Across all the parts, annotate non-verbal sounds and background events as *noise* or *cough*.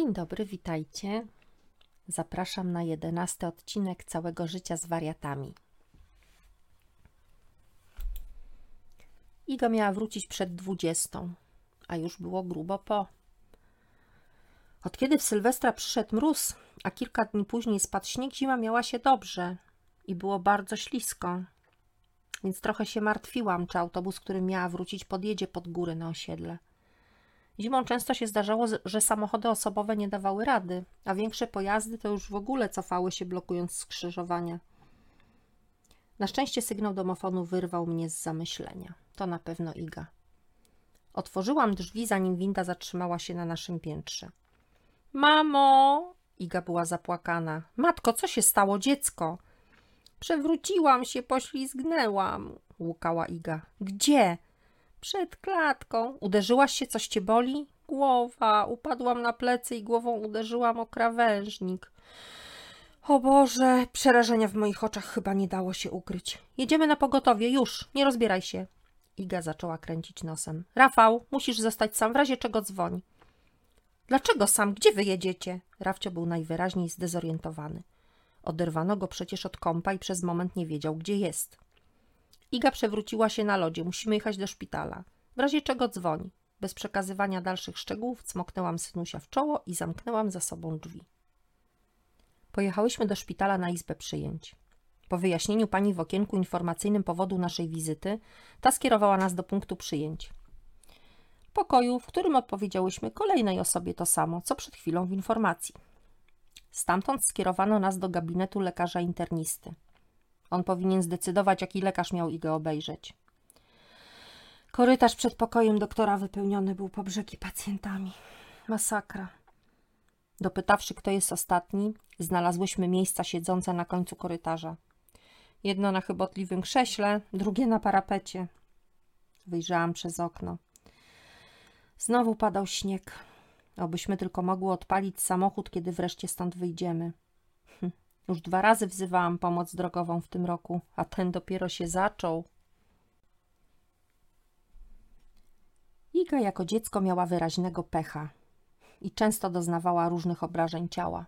Dzień dobry, witajcie. Zapraszam na jedenasty odcinek całego życia z wariatami. Iga miała wrócić przed dwudziestą, a już było grubo po. Od kiedy w Sylwestra przyszedł mróz, a kilka dni później spadł śnieg, zima miała się dobrze i było bardzo ślisko. Więc trochę się martwiłam, czy autobus, który miała wrócić, podjedzie pod górę na osiedle. Zimą często się zdarzało, że samochody osobowe nie dawały rady, a większe pojazdy to już w ogóle cofały się blokując skrzyżowania. Na szczęście sygnał domofonu wyrwał mnie z zamyślenia. To na pewno Iga. Otworzyłam drzwi, zanim winda zatrzymała się na naszym piętrze. Mamo! Iga była zapłakana. Matko, co się stało, dziecko? Przewróciłam się, poślizgnęłam, łukała Iga. Gdzie? Przed klatką. Uderzyłaś się, coś cię boli? Głowa. Upadłam na plecy i głową uderzyłam o krawężnik. O Boże, przerażenia w moich oczach chyba nie dało się ukryć. Jedziemy na pogotowie, już, nie rozbieraj się. Iga zaczęła kręcić nosem. Rafał, musisz zostać sam, w razie czego dzwoń. Dlaczego sam? Gdzie wy jedziecie? Rafcio był najwyraźniej zdezorientowany. Oderwano go przecież od kąpa i przez moment nie wiedział, gdzie jest. Iga przewróciła się na lodzie. Musimy jechać do szpitala. W razie czego dzwoń. Bez przekazywania dalszych szczegółów cmoknęłam synusia w czoło i zamknęłam za sobą drzwi. Pojechałyśmy do szpitala na izbę przyjęć. Po wyjaśnieniu pani w okienku informacyjnym powodu naszej wizyty, ta skierowała nas do punktu przyjęć. Pokoju, w którym odpowiedziałyśmy kolejnej osobie to samo, co przed chwilą w informacji. Stamtąd skierowano nas do gabinetu lekarza internisty. On powinien zdecydować, jaki lekarz miał Igę obejrzeć. Korytarz przed pokojem doktora wypełniony był po brzegi pacjentami. Masakra. Dopytawszy, kto jest ostatni, znalazłyśmy miejsca siedzące na końcu korytarza. Jedno na chybotliwym krześle, drugie na parapecie. Wyjrzałam przez okno. Znowu padał śnieg. Obyśmy tylko mogły odpalić samochód, kiedy wreszcie stąd wyjdziemy. Już dwa razy wzywałam pomoc drogową w tym roku, a ten dopiero się zaczął. Iga jako dziecko miała wyraźnego pecha i często doznawała różnych obrażeń ciała.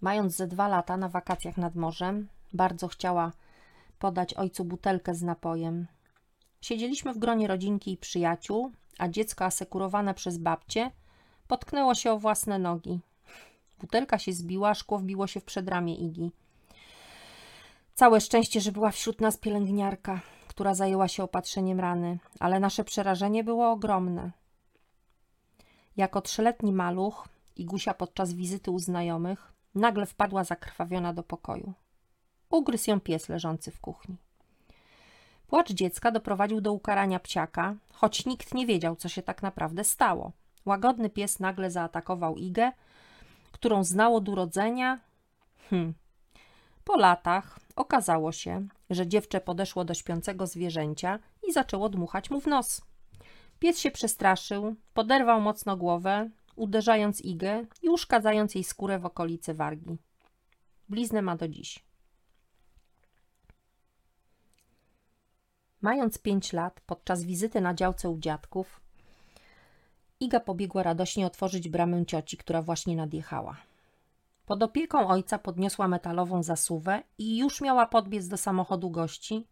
Mając ze dwa lata na wakacjach nad morzem, bardzo chciała podać ojcu butelkę z napojem. Siedzieliśmy w gronie rodzinki i przyjaciół, a dziecko asekurowane przez babcię potknęło się o własne nogi. Butelka się zbiła, szkło wbiło się w przedramię Igi. Całe szczęście, że była wśród nas pielęgniarka, która zajęła się opatrzeniem rany, ale nasze przerażenie było ogromne. Jako trzyletni maluch, Igusia podczas wizyty u znajomych, nagle wpadła zakrwawiona do pokoju. Ugryzł ją pies leżący w kuchni. Płacz dziecka doprowadził do ukarania psiaka, choć nikt nie wiedział, co się tak naprawdę stało. Łagodny pies nagle zaatakował Igę, którą znał od urodzenia. Hm. Po latach okazało się, że dziewczę podeszło do śpiącego zwierzęcia i zaczęło dmuchać mu w nos. Pies się przestraszył, poderwał mocno głowę, uderzając Igę i uszkadzając jej skórę w okolicy wargi. Bliznę ma do dziś. Mając pięć lat, podczas wizyty na działce u dziadków, Iga pobiegła radośnie otworzyć bramę cioci, która właśnie nadjechała. Pod opieką ojca podniosła metalową zasuwę i już miała podbiec do samochodu gości,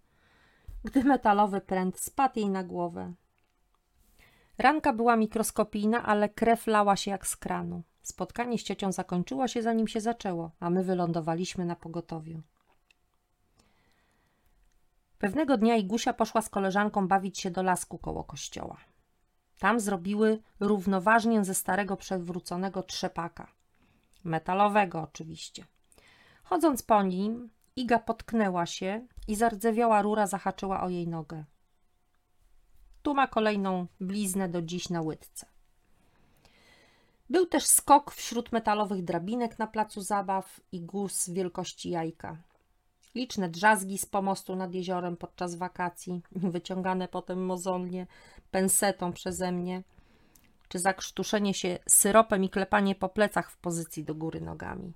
gdy metalowy pręt spadł jej na głowę. Ranka była mikroskopijna, ale krew lała się jak z kranu. Spotkanie z ciocią zakończyło się zanim się zaczęło, a my wylądowaliśmy na pogotowiu. Pewnego dnia Igusia poszła z koleżanką bawić się do lasku koło kościoła. Tam zrobiły równoważnie ze starego przewróconego trzepaka. Metalowego oczywiście. Chodząc po nim, Iga potknęła się i zardzewiała rura zahaczyła o jej nogę. Tu ma kolejną bliznę do dziś na łydce. Był też skok wśród metalowych drabinek na placu zabaw i guz wielkości jajka. Liczne drzazgi z pomostu nad jeziorem podczas wakacji, wyciągane potem mozolnie pensetą przeze mnie, czy zakrztuszenie się syropem i klepanie po plecach w pozycji do góry nogami.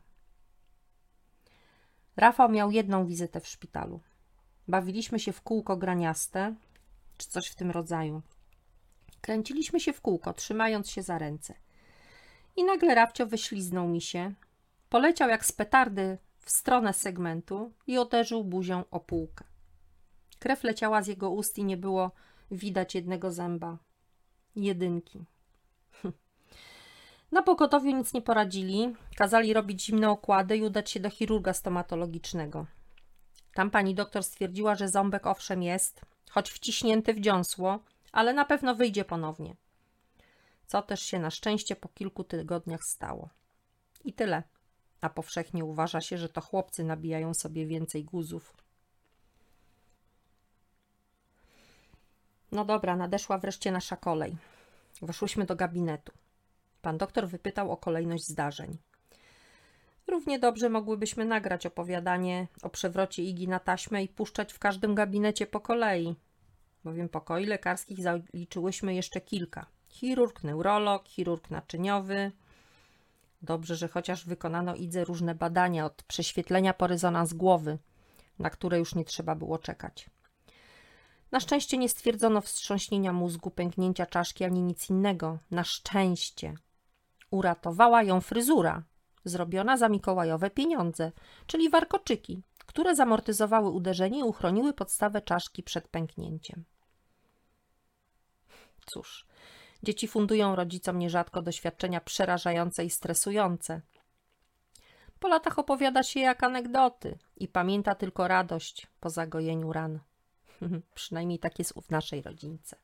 Rafał miał jedną wizytę w szpitalu. Bawiliśmy się w kółko graniaste, czy coś w tym rodzaju. Kręciliśmy się w kółko, trzymając się za ręce. I nagle Rafcio wyśliznął mi się, poleciał jak z petardy w stronę segmentu i uderzył buzią o półkę. Krew leciała z jego ust i nie było widać jednego zęba. Jedynki. *laughs* Na pogotowiu nic nie poradzili, kazali robić zimne okłady i udać się do chirurga stomatologicznego. Tam pani doktor stwierdziła, że ząbek owszem jest, choć wciśnięty w dziąsło, ale na pewno wyjdzie ponownie. Co też się na szczęście po kilku tygodniach stało. I tyle. A powszechnie uważa się, że to chłopcy nabijają sobie więcej guzów. No dobra, nadeszła wreszcie nasza kolej. Weszłyśmy do gabinetu. Pan doktor wypytał o kolejność zdarzeń. Równie dobrze mogłybyśmy nagrać opowiadanie o przewrocie Igi na taśmę i puszczać w każdym gabinecie po kolei, bowiem pokoi lekarskich zaliczyłyśmy jeszcze kilka. Chirurg, neurolog, chirurg naczyniowy. Dobrze, że chociaż wykonano Idze różne badania od prześwietlenia po rezonans głowy, na które już nie trzeba było czekać. Na szczęście nie stwierdzono wstrząśnienia mózgu, pęknięcia czaszki ani nic innego. Na szczęście. Uratowała ją fryzura, zrobiona za mikołajowe pieniądze, czyli warkoczyki, które zamortyzowały uderzenie i uchroniły podstawę czaszki przed pęknięciem. Cóż, dzieci fundują rodzicom nierzadko doświadczenia przerażające i stresujące. Po latach opowiada się jak anegdoty i pamięta tylko radość po zagojeniu ran. Przynajmniej tak jest w naszej rodzince.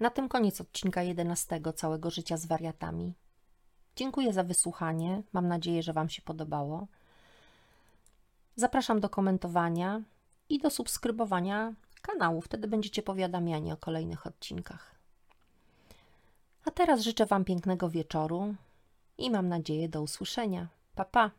Na tym koniec odcinka 11 całego życia z wariatami. Dziękuję za wysłuchanie. Mam nadzieję, że Wam się podobało. Zapraszam do komentowania i do subskrybowania kanału. Wtedy będziecie powiadamiani o kolejnych odcinkach. A teraz życzę Wam pięknego wieczoru i mam nadzieję do usłyszenia. Pa pa!